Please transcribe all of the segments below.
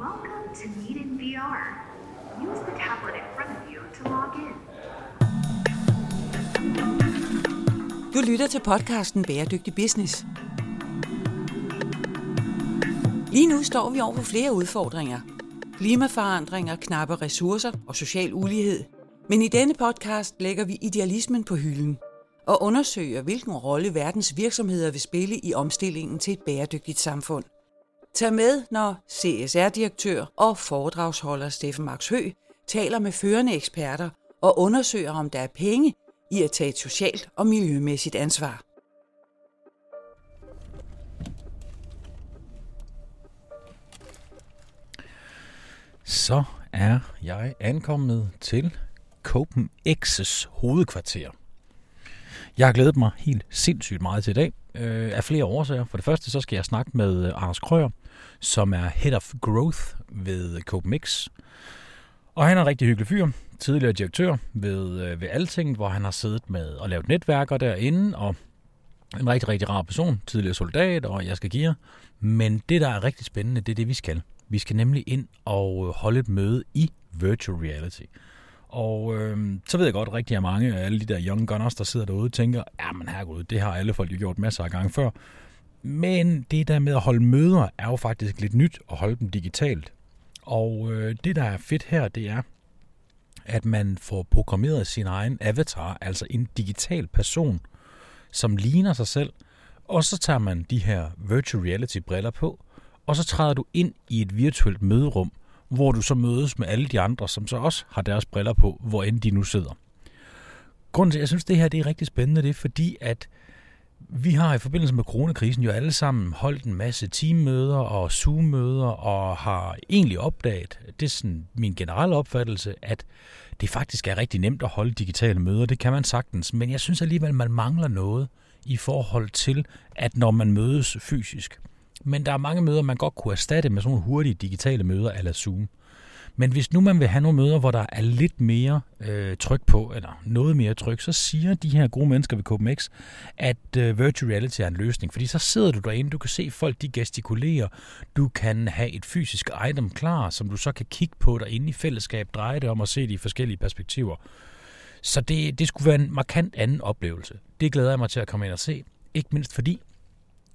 Welcome to Meet in VR. Use the tablet in front of you to log in. Du lytter til podcasten Bæredygtig Business. Lige nu står vi over for flere udfordringer. Klimaforandringer, knappe ressourcer og social ulighed. Men i denne podcast lægger vi idealismen på hylden og undersøger, hvilken rolle verdens virksomheder vil spille i omstillingen til et bæredygtigt samfund. Tag med, når CSR-direktør og foredragsholder Steffen Max Hø taler med førende eksperter og undersøger, om der er penge i at tage et socialt og miljømæssigt ansvar. Så er jeg ankommet til Copenhagen's X's hovedkvarter. Jeg har glædet mig helt sindssygt meget til i dag, øh, af flere årsager. For det første, så skal jeg snakke med øh, Anders Krøyer, som er Head of Growth ved CopeMix. Og han er en rigtig hyggelig fyr, tidligere direktør ved, øh, ved Alting, hvor han har siddet med og lavet netværker derinde, og en rigtig, rigtig rar person, tidligere soldat, og jeg skal give Men det, der er rigtig spændende, det er det, vi skal. Vi skal nemlig ind og øh, holde et møde i virtual reality. Og øh, så ved jeg godt, at rigtig mange af alle de der young gunners, der sidder derude, tænker, ja, men herregud, det har alle folk jo gjort masser af gange før. Men det der med at holde møder, er jo faktisk lidt nyt at holde dem digitalt. Og øh, det, der er fedt her, det er, at man får programmeret sin egen avatar, altså en digital person, som ligner sig selv, og så tager man de her virtual reality briller på, og så træder du ind i et virtuelt møderum, hvor du så mødes med alle de andre, som så også har deres briller på, hvor end de nu sidder. Grunden til, at jeg synes, at det her det er rigtig spændende, det er fordi, at vi har i forbindelse med coronakrisen jo alle sammen holdt en masse teammøder og Zoom-møder og har egentlig opdaget, det er sådan min generelle opfattelse, at det faktisk er rigtig nemt at holde digitale møder. Det kan man sagtens, men jeg synes alligevel, man mangler noget i forhold til, at når man mødes fysisk. Men der er mange møder, man godt kunne erstatte med sådan nogle hurtige digitale møder eller Zoom. Men hvis nu man vil have nogle møder, hvor der er lidt mere øh, tryk på, eller noget mere tryk, så siger de her gode mennesker ved KMX, at øh, virtual reality er en løsning. Fordi så sidder du derinde, du kan se folk, de gestikulerer, du kan have et fysisk item klar, som du så kan kigge på derinde i fællesskab, dreje det om og se de forskellige perspektiver. Så det, det skulle være en markant anden oplevelse. Det glæder jeg mig til at komme ind og se. Ikke mindst fordi,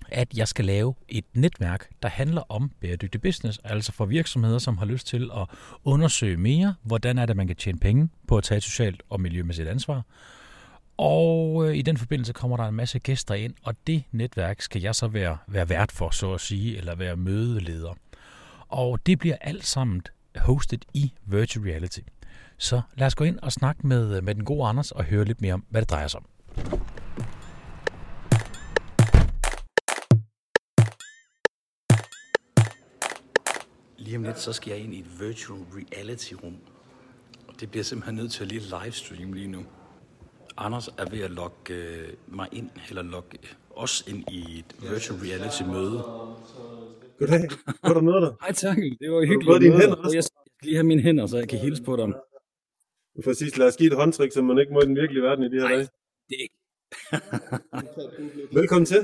at jeg skal lave et netværk, der handler om bæredygtig business, altså for virksomheder, som har lyst til at undersøge mere, hvordan er det, man kan tjene penge på at tage et socialt og miljømæssigt ansvar. Og øh, i den forbindelse kommer der en masse gæster ind, og det netværk skal jeg så være, være vært for, så at sige, eller være mødeleder. Og det bliver alt sammen hostet i virtual reality. Så lad os gå ind og snakke med, med den gode Anders og høre lidt mere om, hvad det drejer sig om. Lige om lidt, så skal jeg ind i et virtual reality rum. Og det bliver simpelthen nødt til at lige livestream lige nu. Anders er ved at logge øh, mig ind, eller logge os ind i et virtual reality møde. Goddag. Var der noget der? Hej tak, det var hyggeligt. Du dine hænder også? Jeg skal lige have mine hænder, så jeg kan hilse på dem. Præcis, lad os give et håndtryk, som man ikke må i den virkelige verden i de her dage. Det er ikke. Velkommen til.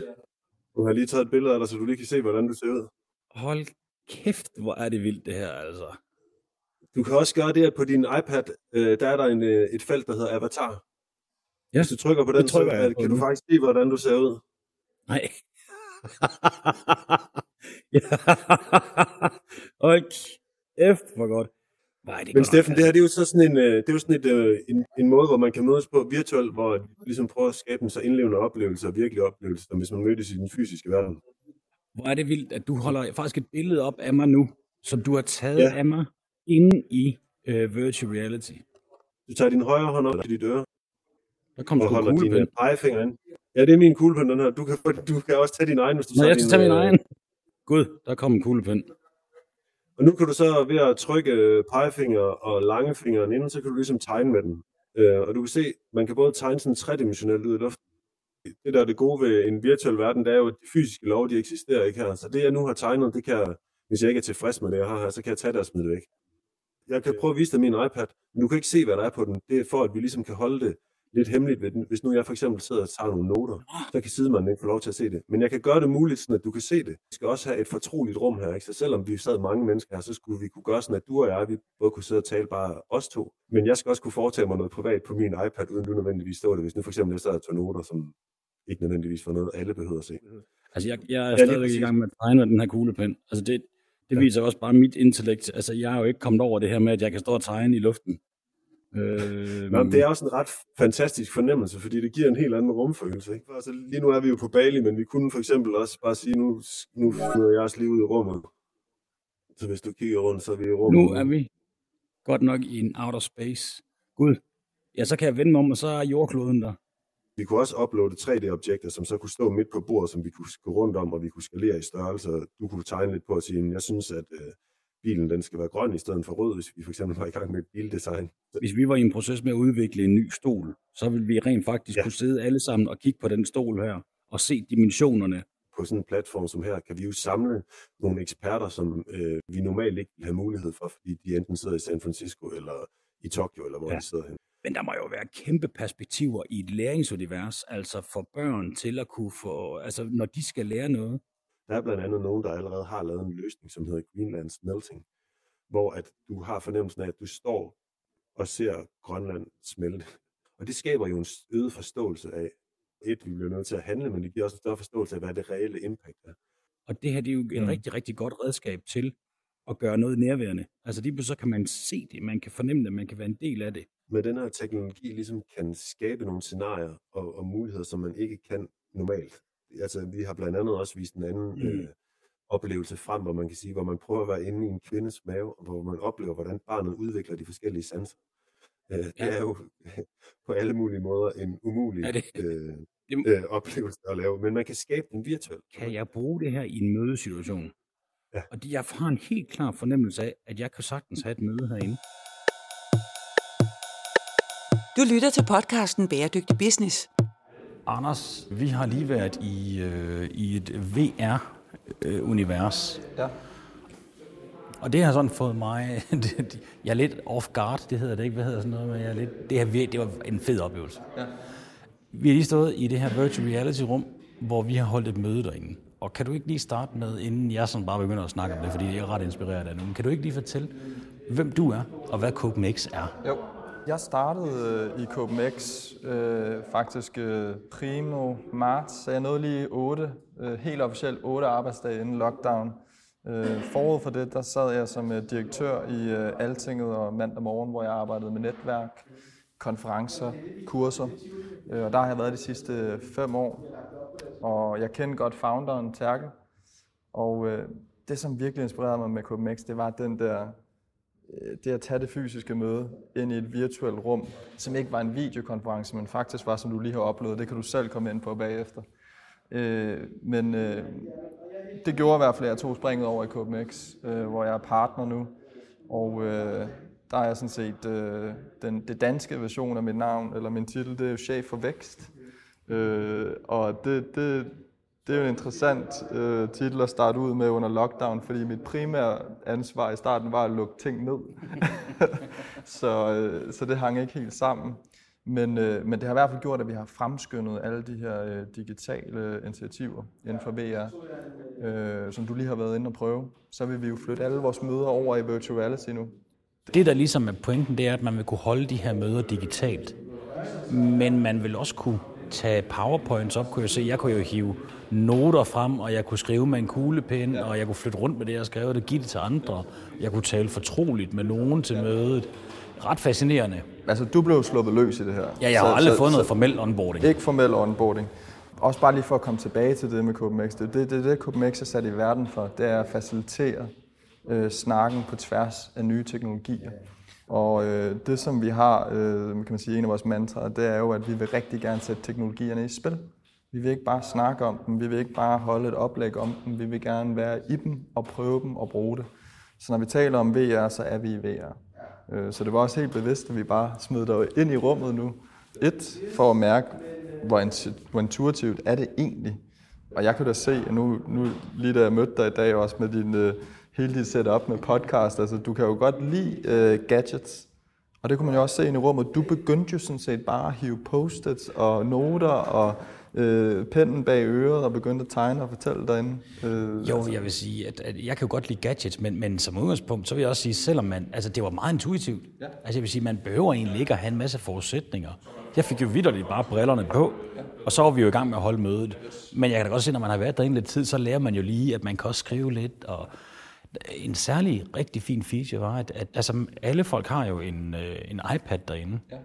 Nu har lige taget et billede af dig, så du lige kan se, hvordan du ser ud. Hold kæft, hvor er det vildt det her, altså. Du kan også gøre det, at på din iPad, øh, der er der en, øh, et felt, der hedder Avatar. Ja, Hvis du trykker på den, så øh, kan du faktisk se, hvordan du ser ud. Nej. ja. Hold kæft, hvor godt. Nej, det Men godt. Steffen, det her det er jo så sådan en, øh, det er jo sådan et, øh, en, en måde, hvor man kan mødes på virtuelt, hvor vi ligesom prøver at skabe en så indlevende oplevelse og virkelig oplevelse, som hvis man mødtes i den fysiske verden. Hvor er det vildt, at du holder faktisk et billede op af mig nu, som du har taget Ja. af mig inde i uh, virtual reality. Du tager din højre hånd op til dit øre, Der kommer og holder din øh, pegefinger ind. Ja, det er min kuglepen, den her. Du kan, du kan også tage din egen, hvis du Nå, tager jeg skal din, tage min øh, egen. Gud, der kom en kuglepen. Og nu kan du så ved at trykke øh, pegefinger og langefingeren ind, så kan du ligesom tegne med den. Øh, og du kan se, man kan både tegne sådan tredimensionelt ud i luften. Det der er det gode ved en virtuel verden, det er jo, at de fysiske love, de eksisterer ikke her. Så det jeg nu har tegnet, det kan jeg, hvis jeg ikke er tilfreds med det, jeg har her, så kan jeg tage det og smide det væk. Jeg kan prøve at vise dig min iPad, men du kan ikke se, hvad der er på den. Det er for, at vi ligesom kan holde det lidt hemmeligt ved den. Hvis nu jeg for eksempel sidder og tager nogle noter, så kan sidemanden ikke få lov til at se det. Men jeg kan gøre det muligt, sådan at du kan se det. Vi skal også have et fortroligt rum her, ikke? Så selvom vi sad mange mennesker her, så skulle vi kunne gøre sådan, at du og jeg, vi både kunne sidde og tale bare os to. Men jeg skal også kunne foretage mig noget privat på min iPad, uden du nødvendigvis stå det. Hvis nu for eksempel jeg sad og tog noter, som ikke nødvendigvis var noget, alle behøver at se. Altså, jeg, jeg er Ja, stadigvæk i gang med at tegne med den her kuglepen. Altså, det, det viser også bare mit intellekt. Altså, jeg er jo ikke kommet over det her med, at jeg kan stå og tegne i luften. Øh, Nå, men det er også en ret fantastisk fornemmelse, fordi det giver en helt anden rumfølelse. Ikke? Altså, lige nu er vi jo på Bali, men vi kunne for eksempel også bare sige, nu, nu fører jeg også lige ud i rummet. Så hvis du kigger rundt, så er vi i rummet. Nu er vi godt nok i en outer space. Gud. Ja, så kan jeg vende mig om, og så er jordkloden der. Vi kunne også uploade 3D-objekter, som så kunne stå midt på bordet, som vi kunne gå rundt om, og vi kunne skalere i størrelse. og Du kunne tegne lidt på at sige, "Jamen, jeg synes, at øh, bilen den skal være grøn i stedet for rød, hvis vi for eksempel var i gang med et bildesign. Hvis vi var i en proces med at udvikle en ny stol, så ville vi rent faktisk ja. Kunne sidde alle sammen og kigge på den stol her, og se dimensionerne. På sådan en platform som her, kan vi jo samle nogle eksperter, som øh, vi normalt ikke vil have mulighed for, fordi de enten sidder i San Francisco eller i Tokyo, eller hvor ja. de sidder hen. Men der må jo være kæmpe perspektiver i et læringsunivers, altså for børn til at kunne få, altså når de skal lære noget. Der er blandt andet nogen, der allerede har lavet en løsning, som hedder Greenland Smelting, hvor at du har fornemmelsen af, at du står og ser Grønland smelte. Og det skaber jo en øget forståelse af, et, vi bliver nødt til at handle, men det giver også en større forståelse af, hvad det reelle impact er. Og det her det er jo et Mm. rigtig, rigtig godt redskab til at gøre noget nærværende. Altså lige pludselig så kan man se det, man kan fornemme det, man kan være en del af det. Med den her teknologi ligesom kan skabe nogle scenarier og, og muligheder, som man ikke kan normalt. Altså, vi har blandt andet også vist en anden Mm. øh, oplevelse frem, hvor man kan sige, hvor man prøver at være inde i en kvindes mave, og hvor man oplever, hvordan barnet udvikler de forskellige sanser. Øh, det Ja. er jo på alle mulige måder en umulig Er det- øh, øh, oplevelse at lave, men man kan skabe den virtuelt. Kan jeg bruge det her i en mødesituation? Ja. Og jeg har en helt klar fornemmelse af, at jeg kan sagtens have et møde herinde. Du lytter til podcasten Bæredygtig Business. Anders, vi har lige været i, øh, i et VR-univers. Ja. Og det har sådan fået mig... jeg er lidt off guard, det hedder det ikke. Hvad hedder sådan noget? Men jeg er lidt, det, her, det var en fed oplevelse. Ja. Vi har lige stået i det her virtual reality rum, hvor vi har holdt et møde derinde. Og kan du ikke lige starte med, inden jeg sådan bare begynder at snakke om det, fordi jeg er ret inspireret af det, men kan du ikke lige fortælle, hvem du er, og hvad CopeMX er? Jo. Jeg startede øh, i KBMX øh, faktisk øh, primo marts, så jeg nåede lige 8, øh, helt officielt 8 arbejdsdage inden lockdown. Øh, forud for det, der sad jeg som øh, direktør i øh, Altinget og mandag morgen, hvor jeg arbejdede med netværk, konferencer, kurser. Øh, og der har jeg været de sidste øh, 5 år. Og jeg kendte godt founderen, Terke. Og øh, det, som virkelig inspirerede mig med KBMX, det var den der Øh, det at tage det fysiske møde ind i et virtuelt rum, som ikke var en videokonference, men faktisk var, som du lige har oplevet. Det kan du selv komme ind på bagefter. Øh, men øh, det gjorde i hvert fald, at jeg tog springet over i KMX, øh, hvor jeg er partner nu. Og øh, der er jeg sådan set øh, den, det danske version af mit navn, eller min titel, det er jo chef for vækst. Øh, og det, det, det er jo en interessant øh, titel at starte ud med under lockdown, fordi mit primære ansvar i starten var at lukke ting ned. så, øh, så det hang ikke helt sammen. Men, øh, men det har i hvert fald gjort, at vi har fremskyndet alle de her øh, digitale initiativer inden for VR, øh, som du lige har været inde og prøve. Så vil vi jo flytte alle vores møder over i virtual reality nu. Det, der ligesom er pointen, det er, at man vil kunne holde de her møder digitalt. Men man vil også kunne tage powerpoints op, kunne jeg se. Jeg kunne jo hive noter frem, og jeg kunne skrive med en kuglepen, og jeg kunne flytte rundt med det, jeg skrev, og det give det til andre. Jeg kunne tale fortroligt med nogen til mødet. Ret fascinerende. Altså, du blev sluppet løs i det her. Ja, jeg har aldrig fået noget formelt onboarding. Ikke formel onboarding. Også bare lige for at komme tilbage til det med KPMX. Det er det, det, det KPMX er sat i verden for. Det er at facilitere øh, snakken på tværs af nye teknologier. Og øh, det, som vi har, øh, kan man sige, en af vores mantraer, det er jo, at vi vil rigtig gerne sætte teknologierne i spil. Vi vil ikke bare snakke om dem, vi vil ikke bare holde et oplæg om dem, vi vil gerne være i dem og prøve dem og bruge det. Så når vi taler om VR, så er vi i VR. Øh, Så det var også helt bevidst, at vi bare smed dig ind i rummet nu. Et, for at mærke, hvor intu- hvor intuitivt er det egentlig. Og jeg kunne da se, at nu, nu lige da jeg mødte dig i dag også med din, Øh, hele dit setup med podcast, altså du kan jo godt lide uh, gadgets. Og det kunne man jo også se ind i rummet. Du begyndte jo sådan set bare at hive post-its og noter og øh, pennen bag øret og begyndte at tegne og fortælle derinde. Øh, Jo, jeg vil sige, at, at jeg kan jo godt lide gadgets, men, men som udgangspunkt, så vil jeg også sige, selvom man, altså det var meget intuitivt. Ja. Altså jeg vil sige, man behøver egentlig ikke at have en masse forudsætninger. Jeg fik jo vidderligt bare brillerne på, og så var vi jo i gang med at holde mødet. Men jeg kan da godt se, når man har været derinde lidt tid, så lærer man jo lige, at man kan også skrive lidt, og en særlig rigtig fin feature var, at, at altså, alle folk har jo en, øh, en iPad derinde. Ja.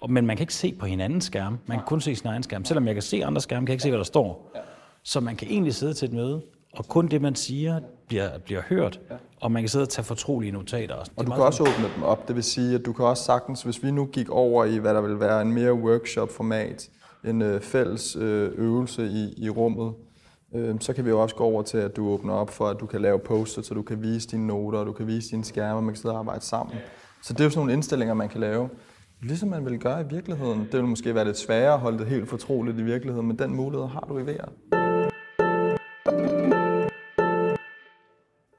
Og, men man kan ikke se på hinandens skærm. Man kan kun se sin egen skærm. Selvom jeg kan se andre skærme, kan jeg ikke se, hvad der står. Ja. Så man kan egentlig sidde til et møde, og kun det, man siger, bliver, bliver hørt. Ja. Og man kan sidde og tage fortrolige notater. Og, Og du kan også åbne dem op. Det vil sige, at du kan også sagtens, hvis vi nu gik over i, hvad der vil være en mere workshop-format, en øh, fælles øh, øvelse i, i rummet, så kan vi jo også gå over til, at du åbner op for, at du kan lave post så du kan vise dine noter, og du kan vise dine skærme, og man kan sidde og arbejde sammen. Så det er jo sådan nogle indstillinger, man kan lave. Ligesom man vil gøre i virkeligheden. Det vil måske være lidt sværere at holde det helt fortroligt i virkeligheden, men den mulighed har du i VR.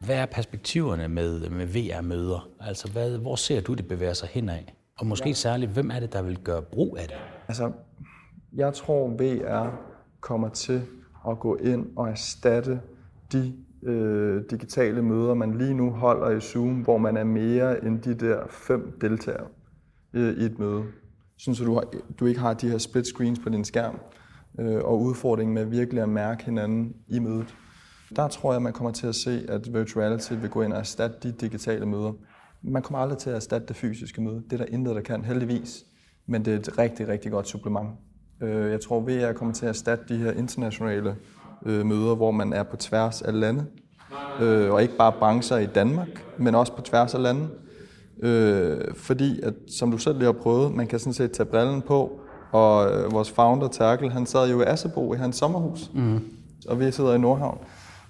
Hvad er perspektiverne med, med VR-møder? Altså, hvad, hvor ser du det bevæger sig henad? Og måske ja. særligt, hvem er det, der vil gøre brug af det? Altså, jeg tror, VR kommer til at gå ind og erstatte de øh, digitale møder, man lige nu holder i Zoom, hvor man er mere end de der fem deltagere øh, i et møde. Sådan så du, har, du ikke har de her split screens på din skærm, øh, og udfordringen med virkelig at mærke hinanden i mødet. Der tror jeg, man kommer til at se, at virtuality vil gå ind og erstatte de digitale møder. Man kommer aldrig til at erstatte det fysiske møde. Det er der intet, der kan, heldigvis. Men det er et rigtig, rigtig godt supplement. Øh, Jeg tror, VR kommer til at erstatte de her internationale øh, møder, hvor man er på tværs af lande. Øh, Og ikke bare brancher i Danmark, men også på tværs af lande. Øh, Fordi, at, som du selv lige har prøvet, man kan sådan set tage brillen på, og øh, vores founder, Terkel, han sad jo i Assebo i hans sommerhus, mm. og vi sidder i Nordhavn.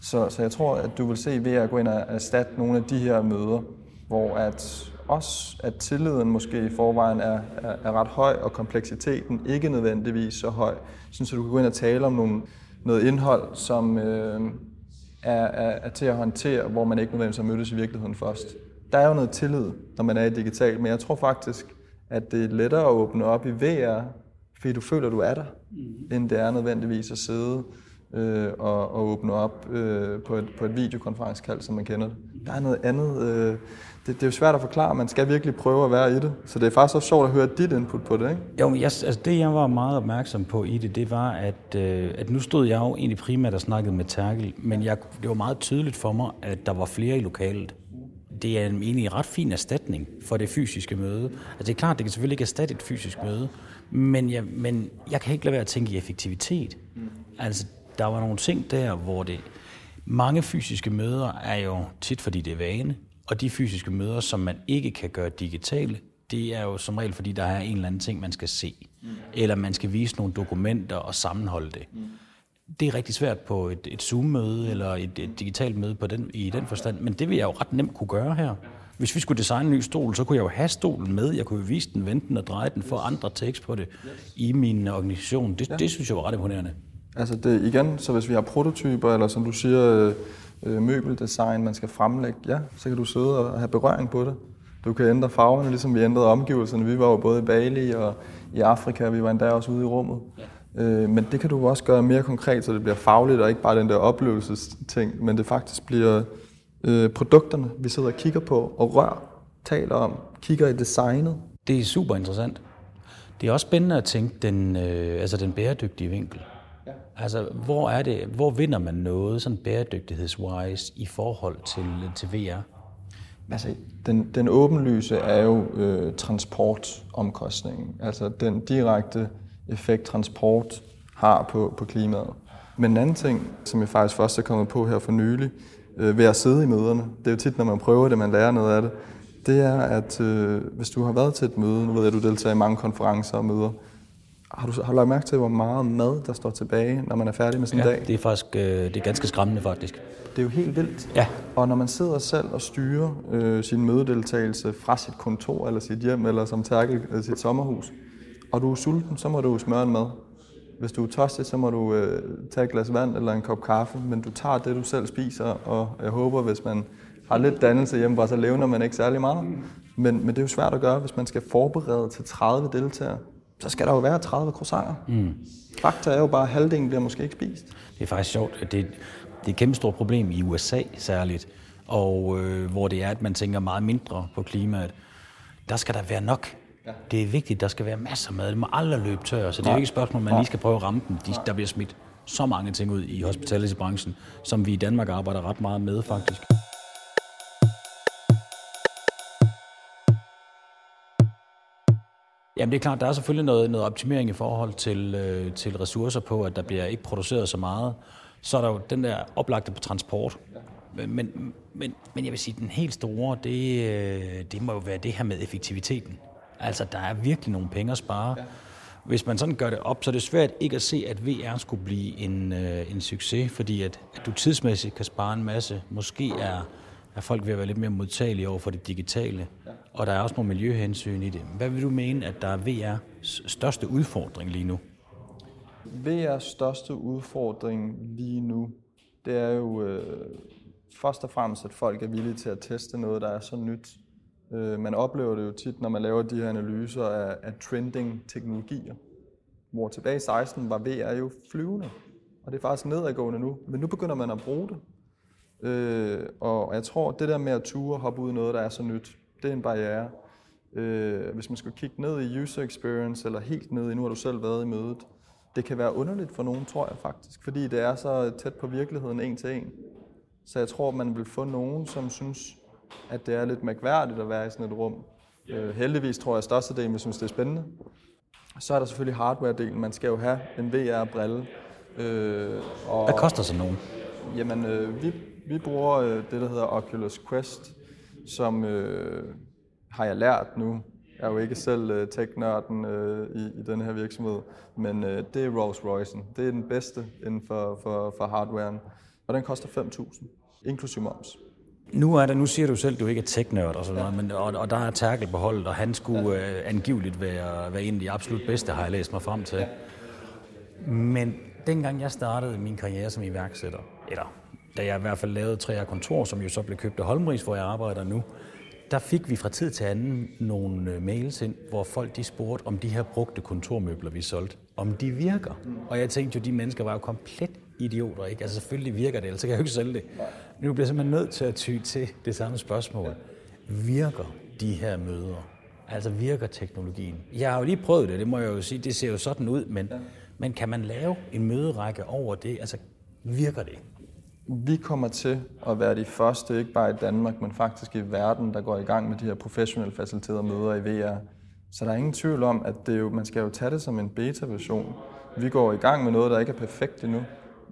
Så, så jeg tror, at du vil se VR gå ind og erstatte nogle af de her møder, hvor at også at tilliden måske i forvejen er, er, er ret høj, og kompleksiteten ikke nødvendigvis så høj. Så du kan gå ind og tale om nogle, noget indhold, som øh, er, er, er til at håndtere, hvor man ikke nødvendigvis har mødtes i virkeligheden først. Der er jo noget tillid, når man er i digital, men jeg tror faktisk, at det er lettere at åbne op i VR, fordi du føler, at du er der, mm. end det er nødvendigvis at sidde øh, og, og åbne op øh, på, et, på et videokonferencekald, som man kender det. Der er noget andet. Øh, det, det er jo svært at forklare, man skal virkelig prøve at være i det. Så det er faktisk også sjovt at høre dit input på det, ikke? Jo, men jeg, altså det jeg var meget opmærksom på i det, det var, at, øh, at nu stod jeg jo egentlig primært og snakkede med Terkel, men jeg, det var meget tydeligt for mig, at der var flere i lokalet. Det er en egentlig ret fin erstatning for det fysiske møde. Altså det er klart, det kan selvfølgelig ikke erstatte et fysisk møde, men jeg, men jeg kan ikke lade være at tænke i effektivitet. Mm. Altså, der var nogle ting der, hvor det... Mange fysiske møder er jo tit, fordi det er vane, og de fysiske møder, som man ikke kan gøre digitale, det er jo som regel, fordi der er en eller anden ting, man skal se. Mm. Eller man skal vise nogle dokumenter og sammenholde det. Mm. Det er rigtig svært på et, et Zoom-møde eller et, et digitalt møde på den, i den forstand, men det vil jeg jo ret nemt kunne gøre her. Hvis vi skulle designe en ny stol, så kunne jeg jo have stolen med. Jeg kunne jo vise den, vente den og dreje den, få andre tekst på det i min organisation. Det, det synes jeg var ret imponerende. Altså det, igen, så hvis vi har prototyper, eller som du siger, øh, møbeldesign, man skal fremlægge, ja, så kan du sidde og have berøring på det. Du kan ændre farverne, ligesom vi ændrede omgivelserne. Vi var jo både i Bali og i Afrika, og vi var endda også ude i rummet. Ja. Øh, men det kan du også gøre mere konkret, så det bliver fagligt, og ikke bare den der oplevelsesting, men det faktisk bliver øh, produkterne, vi sidder og kigger på og rør, taler om, kigger i designet. Det er super interessant. Det er også spændende at tænke den, øh, altså den bæredygtige vinkel. Altså, hvor er det, hvor vinder man noget sådan bæredygtighedswise i forhold til, til VR? Altså, den, den åbenlyse er jo øh, transportomkostningen. Altså den direkte effekt, transport har på, på klimaet. Men en anden ting, som jeg faktisk først er kommet på her for nylig, øh, ved at sidde i møderne, det er jo tit, når man prøver det, man lærer noget af det, det er, at øh, hvis du har været til et møde, nu ved jeg, at du deltager i mange konferencer og møder, har du, har du lagt mærke til, hvor meget mad, der står tilbage, når man er færdig med sådan en Ja, dag? det er faktisk øh, det er ganske skræmmende, faktisk. Det er jo helt vildt. Ja. Og når man sidder selv og styrer øh, sin mødedeltagelse fra sit kontor, eller sit hjem, eller som Terkel, øh, sit sommerhus, og du er sulten, så må du smøre en mad. Hvis du er tørstig, så må du øh, tage et glas vand eller en kop kaffe, men du tager det, du selv spiser, og jeg håber, hvis man har lidt dannelse hjemme, og så levner man ikke særlig meget. Men, men det er jo svært at gøre, hvis man skal forberede til 30 deltagere. Så skal der jo være 30 croissanter. Mm. Fakta er jo bare, at halvdelen bliver måske ikke spist. Det er faktisk sjovt. Det, det er et kæmpe stort problem i USA særligt, og øh, hvor det er, at man tænker meget mindre på klimaet. Der skal der være nok. Ja. Det er vigtigt, der skal være masser med. Det må aldrig løbe tør, så det er jo ikke et spørgsmål, man lige skal prøve at ramme dem. De, der bliver smidt så mange ting ud i hospitality-branchen, som vi i Danmark arbejder ret meget med faktisk. Jamen det er klart, der er selvfølgelig noget, noget optimering i forhold til, øh, til ressourcer på, at der bliver ikke produceret så meget. Så er der jo den der oplagte på transport. Men, men, men, jeg vil sige, den helt store, det, øh, det må jo være det her med effektiviteten. Altså, der er virkelig nogle penge at spare. Hvis man sådan gør det op, så er det svært ikke at se, at VR skulle blive en, øh, en succes, fordi at, at du tidsmæssigt kan spare en masse. Måske er er folk ved at være lidt mere modtagelige over for det digitale. Og der er også nogle miljøhensyn i det. Hvad vil du mene, at der er VR's største udfordring lige nu? VR's største udfordring lige nu, det er jo øh, først og fremmest, at folk er villige til at teste noget, der er så nyt. Øh, man oplever det jo tit, når man laver de her analyser af, af trending teknologier. Hvor tilbage i 16 var VR jo flyvende, og det er faktisk nedadgående nu. Men nu begynder man at bruge det. Øh, og jeg tror, det der med at ture og hoppe ud i noget, der er så nyt, det er en barriere. Øh, hvis man skal kigge ned i user experience, eller helt ned i, nu har du selv været i mødet, det kan være underligt for nogen, tror jeg faktisk, fordi det er så tæt på virkeligheden en til en. Så jeg tror, man vil få nogen, som synes, at det er lidt mærkværdigt at være i sådan et rum. Øh, heldigvis tror jeg, at størstedelen vil synes, det er spændende. Så er der selvfølgelig hardware-delen. Man skal jo have en VR-brille. Øh, og Hvad koster sådan nogen? Jamen, øh, vi vi bruger øh, det, der hedder Oculus Quest, som øh, har jeg lært nu. Jeg er jo ikke selv øh, tech-nørden øh, i, i den her virksomhed, men øh, det er Rolls Royce'en. Det er den bedste inden for, for, for hardwaren, og den koster 5.000, inklusive moms. Nu, er det, nu siger du selv, at du ikke er tech-nørd og sådan ja. noget, men, og, og der er Terkel på holdet, og han skulle ja. øh, angiveligt være, være en af de absolut bedste, har jeg læst mig frem til. Ja. Men dengang jeg startede min karriere som iværksætter, eller da jeg i hvert fald lavede tre kontor, som jo så blev købt af Holmris, hvor jeg arbejder nu, der fik vi fra tid til anden nogle øh, mails ind, hvor folk de spurgte, om de her brugte kontormøbler, vi solgte, om de virker. Mm. Og jeg tænkte jo, de mennesker var jo komplet idioter, ikke? Altså selvfølgelig virker det, ellers kan jeg jo ikke sælge det. Nu bliver jeg simpelthen nødt til at ty til det samme spørgsmål. Virker de her møder? Altså virker teknologien? Jeg har jo lige prøvet det, det må jeg jo sige, det ser jo sådan ud, men, men kan man lave en møderække over det? Altså virker det? Vi kommer til at være de første, ikke bare i Danmark, men faktisk i verden, der går i gang med de her professionelle faciliterede møder i VR. Så der er ingen tvivl om, at det jo, man skal jo tage det som en beta-version. Vi går i gang med noget, der ikke er perfekt endnu,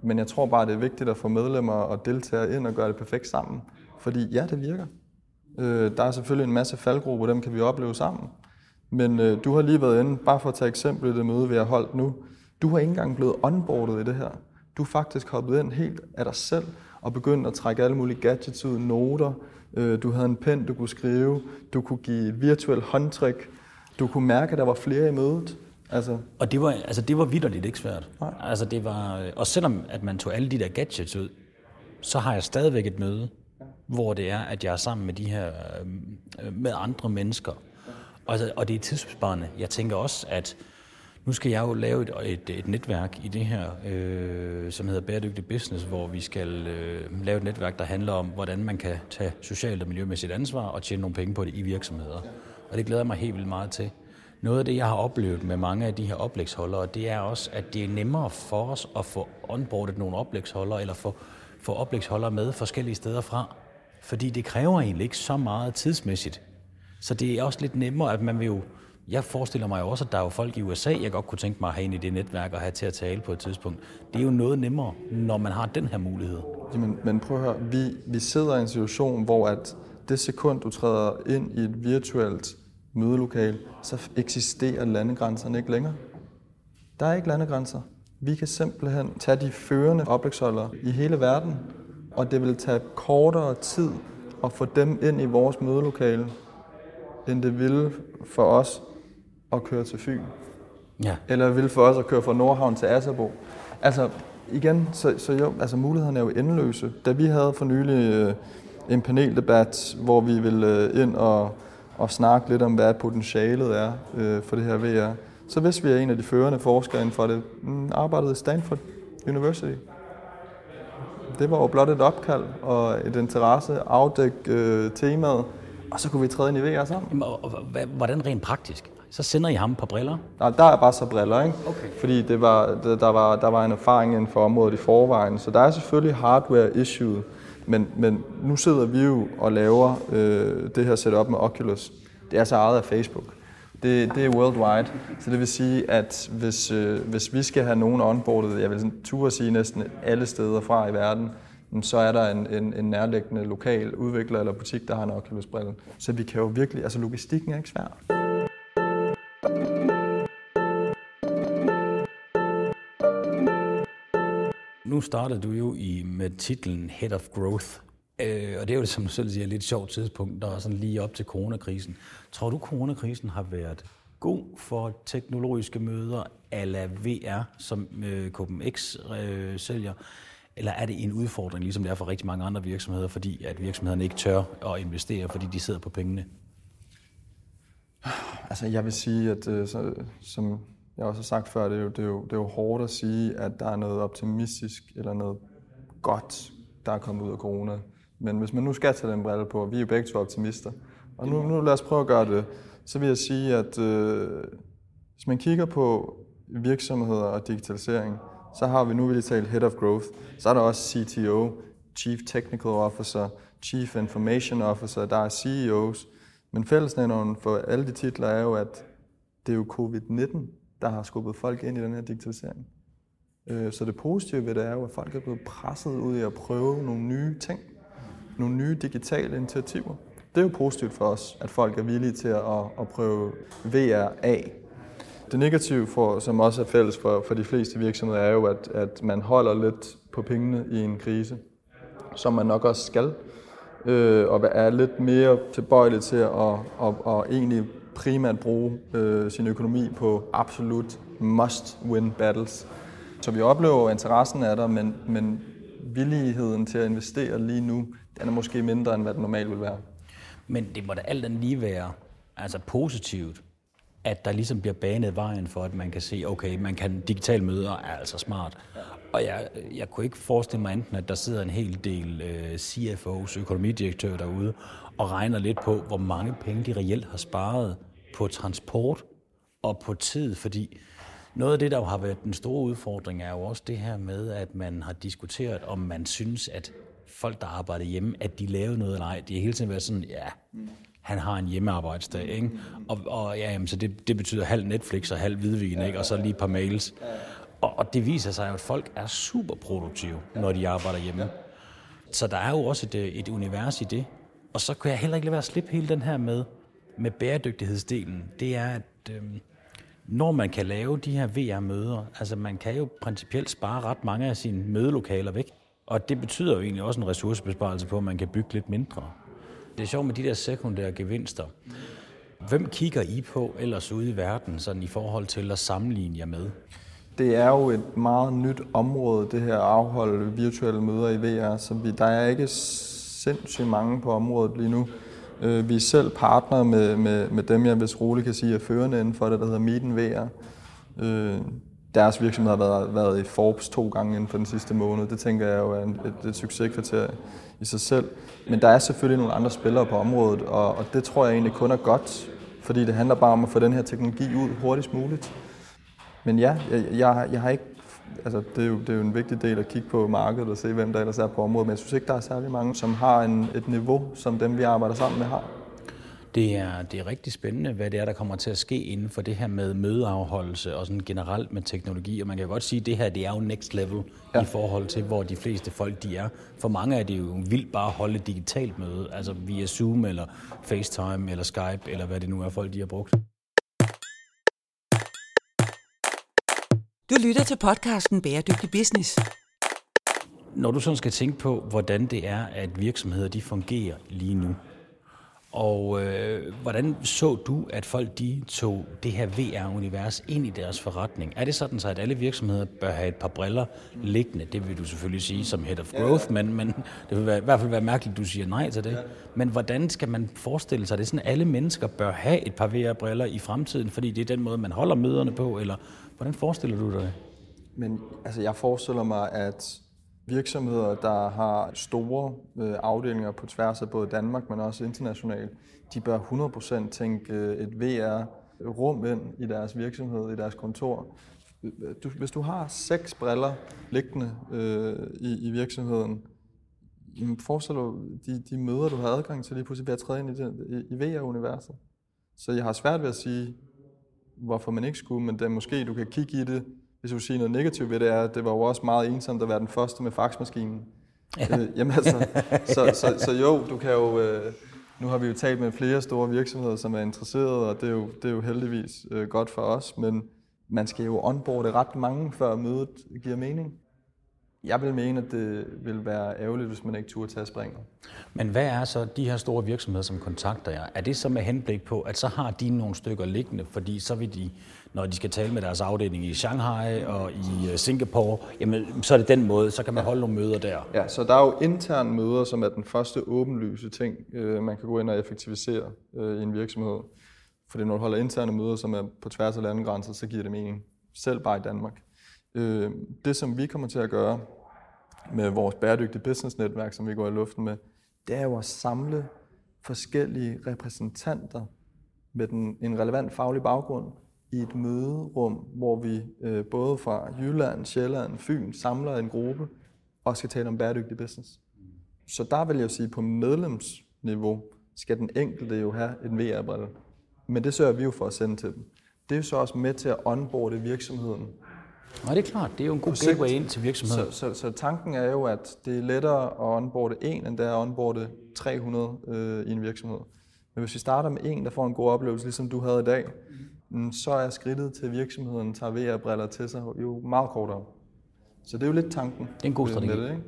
men jeg tror bare, det er vigtigt at få medlemmer og deltagere ind og gøre det perfekt sammen. Fordi ja, det virker. Øh, der er selvfølgelig en masse faldgrupper, dem kan vi opleve sammen. Men øh, du har lige været inde, bare for at tage eksempel i det møde, vi har holdt nu. Du har ikke engang blevet onboardet i det her. Du er faktisk hoppet ind helt af dig selv og begyndt at trække alle mulige gadgets ud, noter. Øh, du havde en pen, du kunne skrive. Du kunne give et virtuelt håndtryk. Du kunne mærke, at der var flere i mødet. Altså. Og det var, altså, det var vidderligt ikke svært. Nej. Altså, det var, og selvom at man tog alle de der gadgets ud, så har jeg stadigvæk et møde, hvor det er, at jeg er sammen med de her, øh, med andre mennesker. Og, altså, og det er tidsbesparende. Jeg tænker også, at nu skal jeg jo lave et, et, et netværk i det her, øh, som hedder Bæredygtig Business, hvor vi skal øh, lave et netværk, der handler om, hvordan man kan tage socialt og miljømæssigt ansvar og tjene nogle penge på det i virksomheder. Og det glæder jeg mig helt vildt meget til. Noget af det, jeg har oplevet med mange af de her oplægsholdere, det er også, at det er nemmere for os at få onboardet nogle oplægsholdere, eller få, få oplægsholdere med forskellige steder fra. Fordi det kræver egentlig ikke så meget tidsmæssigt. Så det er også lidt nemmere, at man vil jo jeg forestiller mig også, at der er jo folk i USA, jeg godt kunne tænke mig at have ind i det netværk og have til at tale på et tidspunkt. Det er jo noget nemmere, når man har den her mulighed. Jamen, men prøv at høre, vi, vi sidder i en situation, hvor at det sekund, du træder ind i et virtuelt mødelokal, så eksisterer landegrænserne ikke længere. Der er ikke landegrænser. Vi kan simpelthen tage de førende oplægsholdere i hele verden, og det vil tage kortere tid at få dem ind i vores mødelokale, end det ville for os at køre til Fyn. Ja. Eller vil for os at køre fra Nordhavn til Asserbo. Altså igen, så, så jo, altså mulighederne er jo endeløse. Da vi havde for nylig øh, en paneldebat, hvor vi vil øh, ind og, og snakke lidt om, hvad potentialet er øh, for det her VR. Så hvis vi er en af de førende forskere inden for det, mm, arbejdede i Stanford University. Det var jo blot et opkald og et interesse, afdække øh, temaet, og så kunne vi træde ind i VR sammen. Jamen, og, og, hvordan rent praktisk? Så sender I ham på briller? Nej, der er bare så briller, ikke? Okay. Fordi det var, der, der, var, der var en erfaring inden for området i forvejen, så der er selvfølgelig hardware issue, men, men nu sidder vi jo og laver øh, det her setup med Oculus. Det er så ejet af Facebook. Det, det er worldwide, så det vil sige, at hvis, øh, hvis vi skal have nogen onboardet, jeg vil sådan turde sige næsten alle steder fra i verden, så er der en, en, en nærliggende lokal udvikler eller butik, der har en Oculus-brille. Så vi kan jo virkelig, altså logistikken er ikke svær. Nu starter du jo i, med titlen Head of Growth. Øh, og det er jo, som du selv siger, et lidt sjovt tidspunkt, der er sådan lige op til coronakrisen. Tror du, coronakrisen har været god for teknologiske møder ala VR, som øh, KPMX øh, sælger? Eller er det en udfordring, ligesom det er for rigtig mange andre virksomheder, fordi at virksomhederne ikke tør at investere, fordi de sidder på pengene? Altså, jeg vil sige, at øh, så, som jeg også har sagt før, det er, jo, det, er jo, det er jo hårdt at sige, at der er noget optimistisk eller noget godt, der er kommet ud af corona. Men hvis man nu skal tage den brille på, vi er jo begge to optimister, og nu, nu lad os prøve at gøre det, så vil jeg sige, at øh, hvis man kigger på virksomheder og digitalisering, så har vi nu vil tale Head of Growth, så er der også CTO, Chief Technical Officer, Chief Information Officer, der er CEOs, men fællesnævneren for alle de titler er jo, at det er jo covid-19, der har skubbet folk ind i den her digitalisering. Øh, så det positive ved det er jo, at folk er blevet presset ud i at prøve nogle nye ting. Nogle nye digitale initiativer. Det er jo positivt for os, at folk er villige til at, at prøve VR af. Det negative, for, som også er fælles for, for de fleste virksomheder, er jo, at, at man holder lidt på pengene i en krise, som man nok også skal, øh, og er lidt mere tilbøjelig til at, at, at, at egentlig primært bruge øh, sin økonomi på absolut must-win battles. Så vi oplever, at interessen er der, men, men villigheden til at investere lige nu, den er måske mindre, end hvad den normalt vil være. Men det må da alt andet lige være altså positivt, at der ligesom bliver banet vejen for, at man kan se, okay, man kan digital møder er altså smart. Og jeg, jeg kunne ikke forestille mig enten, at der sidder en hel del øh, CFO's, økonomidirektører derude, og regner lidt på, hvor mange penge de reelt har sparet på transport og på tid, fordi noget af det, der jo har været den store udfordring, er jo også det her med, at man har diskuteret, om man synes, at folk, der arbejder hjemme, at de lavede noget eller ej. De har hele tiden været sådan, ja, han har en hjemmearbejdsdag, ikke? Og, og ja, jamen, så det, det betyder halv Netflix og halv hvidvin, ikke? Og så lige et par mails. Og, og det viser sig jo, at folk er super produktive, når de arbejder hjemme. Så der er jo også et, øh, et univers i det. Og så kan jeg heller ikke lade være at slippe hele den her med, med bæredygtighedsdelen. Det er, at øh, når man kan lave de her VR-møder, altså man kan jo principielt spare ret mange af sine mødelokaler væk. Og det betyder jo egentlig også en ressourcebesparelse på, at man kan bygge lidt mindre. Det er sjovt med de der sekundære gevinster. Hvem kigger I på ellers ude i verden, sådan i forhold til at sammenligne jer med? Det er jo et meget nyt område, det her at afholde virtuelle møder i VR, så vi, der er ikke sindssygt mange på området lige nu. Øh, Vi er selv partner med, med, med dem, jeg hvis roligt kan sige er førende inden for det, der hedder Meeten VR. Øh, Deres virksomhed har været, været i Forbes to gange inden for den sidste måned. Det tænker jeg jo er et, et succeskriterie i sig selv. Men der er selvfølgelig nogle andre spillere på området, og, og det tror jeg egentlig kun er godt, fordi det handler bare om at få den her teknologi ud hurtigst muligt. Men ja, jeg, jeg, jeg har ikke... Altså, det er, jo, det er jo en vigtig del at kigge på markedet og se, hvem der ellers er på området, men jeg synes ikke, der er særlig mange, som har en, et niveau, som dem, vi arbejder sammen med, har. Det er, det er rigtig spændende, hvad det er, der kommer til at ske inden for det her med mødeafholdelse og sådan generelt med teknologi. Og man kan godt sige, at det her det er jo next level ja. I forhold til, hvor de fleste folk de er. For mange er det jo vildt bare at holde et digitalt møde, altså via Zoom eller FaceTime eller Skype eller hvad det nu er, folk de har brugt. Du lytter til podcasten Bæredygtig Business. Når du sådan skal tænke på, hvordan det er, at virksomheder de fungerer lige nu, og øh, hvordan så du, at folk de tog det her VR-univers ind i deres forretning? Er det sådan så, at alle virksomheder bør have et par briller liggende? Det vil du selvfølgelig sige som head of growth, men, men det vil være, i hvert fald være mærkeligt, at du siger nej til det. Men hvordan skal man forestille sig, at det er sådan, at alle mennesker bør have et par VR-briller i fremtiden, fordi det er den måde, man holder møderne på, eller hvordan forestiller du dig det? Men altså, jeg forestiller mig, at virksomheder, der har store øh, afdelinger på tværs af både Danmark, men også internationalt, de bør 100% tænke øh, et VR-rum ind i deres virksomhed, i deres kontor. Du, hvis du har seks briller liggende øh, i, i virksomheden, jamen forestil dig de, de møder, du har adgang til lige pludselig ved at træde ind i, det, i, i VR-universet. Så jeg har svært ved at sige, hvorfor man ikke skulle, men det er måske, du kan kigge i det hvis du siger noget negativt ved det, er, at det var jo også meget ensomt at være den første med faxmaskinen. Ja. Øh, jamen altså, så, så, så jo, du kan jo... Øh, nu har vi jo talt med flere store virksomheder, som er interesserede, og det er jo, det er jo heldigvis øh, godt for os, men man skal jo onboarde ret mange, før mødet giver mening. Jeg vil mene, at det vil være ærgerligt, hvis man ikke turde tage springet. Men hvad er så de her store virksomheder, som kontakter jer? Er det så med henblik på, at så har de nogle stykker liggende, fordi så vil de når de skal tale med deres afdeling i Shanghai og i øh, Singapore, jamen, så er det den måde, så kan man holde nogle møder der. Ja, så der er jo interne møder, som er den første åbenlyse ting, øh, man kan gå ind og effektivisere øh, i en virksomhed. Fordi når du holder interne møder, som er på tværs af landegrænser, så giver det mening. Selv bare i Danmark øh, Det, som vi kommer til at gøre med vores bæredygtige business-netværk, som vi går i luften med, det er jo at samle forskellige repræsentanter med den, en relevant faglig baggrund, i et møderum, hvor vi øh, både fra Jylland, Sjælland, Fyn samler en gruppe og skal tale om bæredygtig business. Så der vil jeg sige, på medlemsniveau skal den enkelte jo have en VR-brille. Men det sørger vi jo for at sende til dem. Det er jo så også med til at onboarde virksomheden. Nej, det er klart. Det er jo en god gateway ind til virksomheden. Så, så, så tanken er jo, at det er lettere at onboarde en, end det er at onboarde 300 øh, i en virksomhed. Men hvis vi starter med en, der får en god oplevelse, ligesom du havde i dag, Mm, så er skridtet til virksomheden tager VR-briller til sig jo meget kortere. Så det er jo lidt tanken. Det er en god strategi. Det, ikke?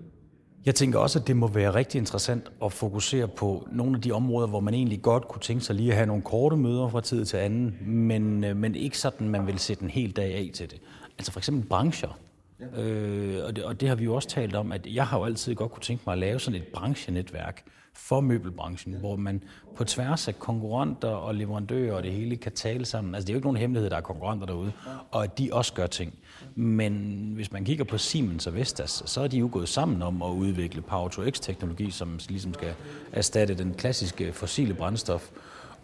Jeg tænker også, at det må være rigtig interessant at fokusere på nogle af de områder, hvor man egentlig godt kunne tænke sig lige at have nogle korte møder fra tid til anden, men, øh, men ikke sådan, man vil sætte en hel dag af til det. Altså for eksempel brancher. Ja. Øh, og, det, og det har vi jo også talt om, at jeg har jo altid godt kunne tænke mig at lave sådan et branchenetværk, for møbelbranchen, hvor man på tværs af konkurrenter og leverandører og det hele kan tale sammen. Altså det er jo ikke nogen hemmelighed, der er konkurrenter derude, og at de også gør ting. Men hvis man kigger på Siemens og Vestas, så er de jo gået sammen om at udvikle Power-to-X-teknologi, som ligesom skal erstatte den klassiske fossile brændstof.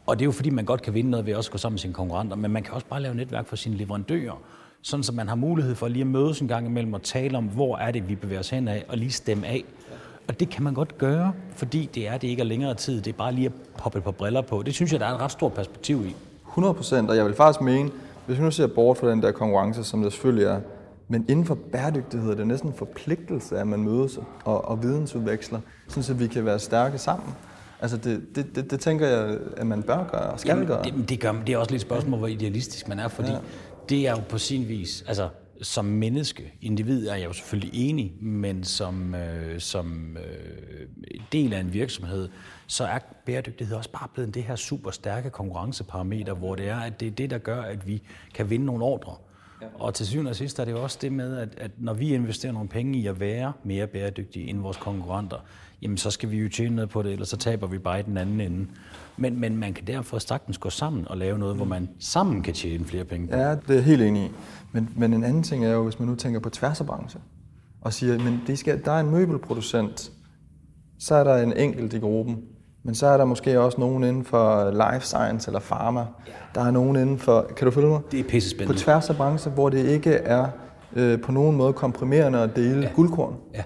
Og det er jo fordi, man godt kan vinde noget ved at også gå sammen med sine konkurrenter, men man kan også bare lave netværk for sine leverandører, sådan så man har mulighed for lige at mødes en gang imellem og tale om, hvor er det, vi bevæger os hen af, og lige stemme af, og det kan man godt gøre, fordi det er det ikke er længere tid. Det er bare lige at poppe et par briller på. Det synes jeg, der er et ret stort perspektiv i. 100 procent, og jeg vil faktisk mene, hvis vi nu ser bort fra den der konkurrence, som der selvfølgelig er, men inden for bæredygtighed er det næsten en forpligtelse, at man mødes og, og vidensudveksler, så vi kan være stærke sammen. Altså det, det, det, det tænker jeg, at man bør gøre og skal Jamen, gøre. Det, det, gør, det er også lidt et spørgsmål, hvor idealistisk man er, fordi ja. Det er jo på sin vis, altså som menneske, individ, er jeg jo selvfølgelig enig, men som, øh, som øh, del af en virksomhed, så er bæredygtighed også bare blevet det her super stærke konkurrenceparameter, hvor det er, at det er det, der gør, at vi kan vinde nogle ordre. Og til syvende og sidst er det jo også det med, at, at når vi investerer nogle penge i at være mere bæredygtige end vores konkurrenter, jamen så skal vi jo tjene noget på det, eller så taber vi bare i den anden ende. Men, men man kan derfor sagtens gå sammen og lave noget, hvor man sammen kan tjene flere penge på. Ja, det er jeg helt enig i. Men, men en anden ting er jo, hvis man nu tænker på tværs af branche, og siger, men det skal, der er en møbelproducent, så er der en enkelt i gruppen, men så er der måske også nogen inden for life science eller pharma. Der er nogen inden for, kan du følge mig? Det er pisse spændende. På tværs af brancher, hvor det ikke er øh, på nogen måde komprimerende at dele ja. guldkorn. Ja.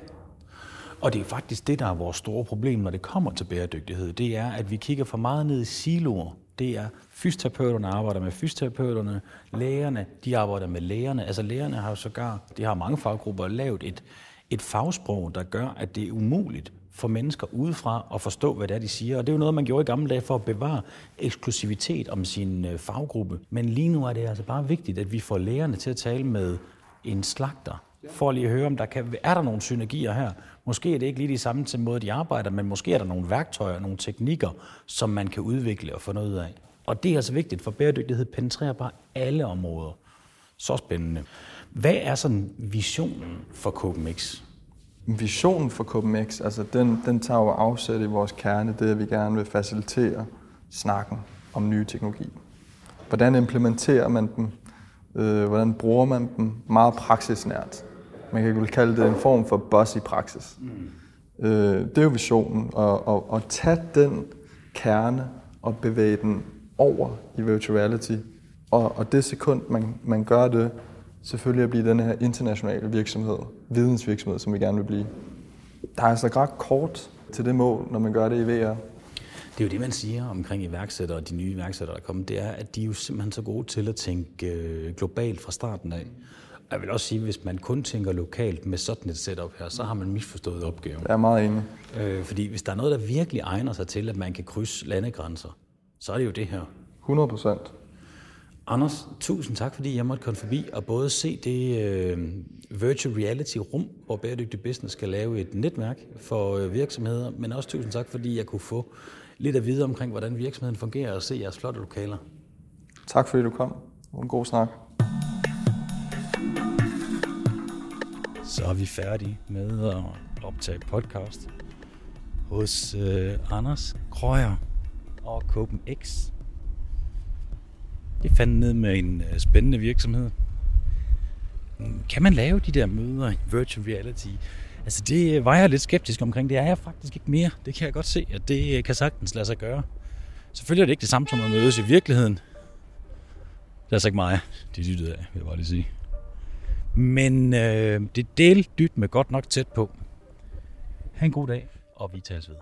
Og det er faktisk det, der er vores store problem, når det kommer til bæredygtighed. Det er, at vi kigger for meget ned i siloer. Det er fysioterapeuterne arbejder med fysioterapeuterne, lægerne, de arbejder med lægerne. Altså lægerne har jo sågar, de har mange faggrupper, lavet et, et fagsprog, der gør, at det er umuligt for mennesker udefra at forstå, hvad det er, de siger. Og det er jo noget, man gjorde i gamle dage for at bevare eksklusivitet om sin øh, faggruppe. Men lige nu er det altså bare vigtigt, at vi får lægerne til at tale med en slagter, for lige at høre, om der kan, er der nogle synergier her. Måske er det ikke lige de samme til måde, de arbejder, men måske er der nogle værktøjer, nogle teknikker, som man kan udvikle og få noget ud af. Og det er altså vigtigt, for bæredygtighed penetrerer bare alle områder. Så spændende. Hvad er sådan visionen for CopenX? Visionen for CopenX, altså den, den tager jo afsæt i vores kerne, det at vi gerne vil facilitere snakken om nye teknologi. Hvordan implementerer man dem? Øh, hvordan bruger man dem? Meget praksisnært. Man kan kalde det en form for boss i praksis. Mm. Øh, det er jo visionen, at, at, at tage den kerne og bevæge den over i virtual reality. Og, og det sekund, man, man gør det, selvfølgelig at blive den her internationale virksomhed, vidensvirksomhed, som vi gerne vil blive. Der er altså ret kort til det mål, når man gør det i VR. Det er jo det, man siger omkring iværksættere og de nye iværksættere, der kommer, det er, at de er jo simpelthen så gode til at tænke øh, globalt fra starten af. Jeg vil også sige, at hvis man kun tænker lokalt med sådan et setup her, så har man misforstået opgaven. Jeg er meget enig. Øh, fordi hvis der er noget, der virkelig egner sig til, at man kan krydse landegrænser, så er det jo det her. 100 procent. Anders, tusind tak, fordi jeg måtte komme forbi og både se det øh, virtual reality-rum, hvor Bæredygtig Business skal lave et netværk for øh, virksomheder, men også tusind tak, fordi jeg kunne få lidt at vide omkring, hvordan virksomheden fungerer og se jeres flotte lokaler. Tak fordi du kom. En god snak. Så er vi færdige med at optage podcast hos øh, Anders Krøyer og Copen X. Det fandt ned med en øh, spændende virksomhed. Mm, kan man lave de der møder i virtual reality? Altså det øh, var jeg lidt skeptisk omkring. Det er jeg faktisk ikke mere. Det kan jeg godt se, at det øh, kan sagtens lade sig gøre. Selvfølgelig er det ikke det samme som at mødes i virkeligheden. Det er altså ikke mig, de lyttede af, vil jeg bare lige sige. Men øh, det del dyt med godt nok tæt på. Ha' en god dag, og vi tales ved.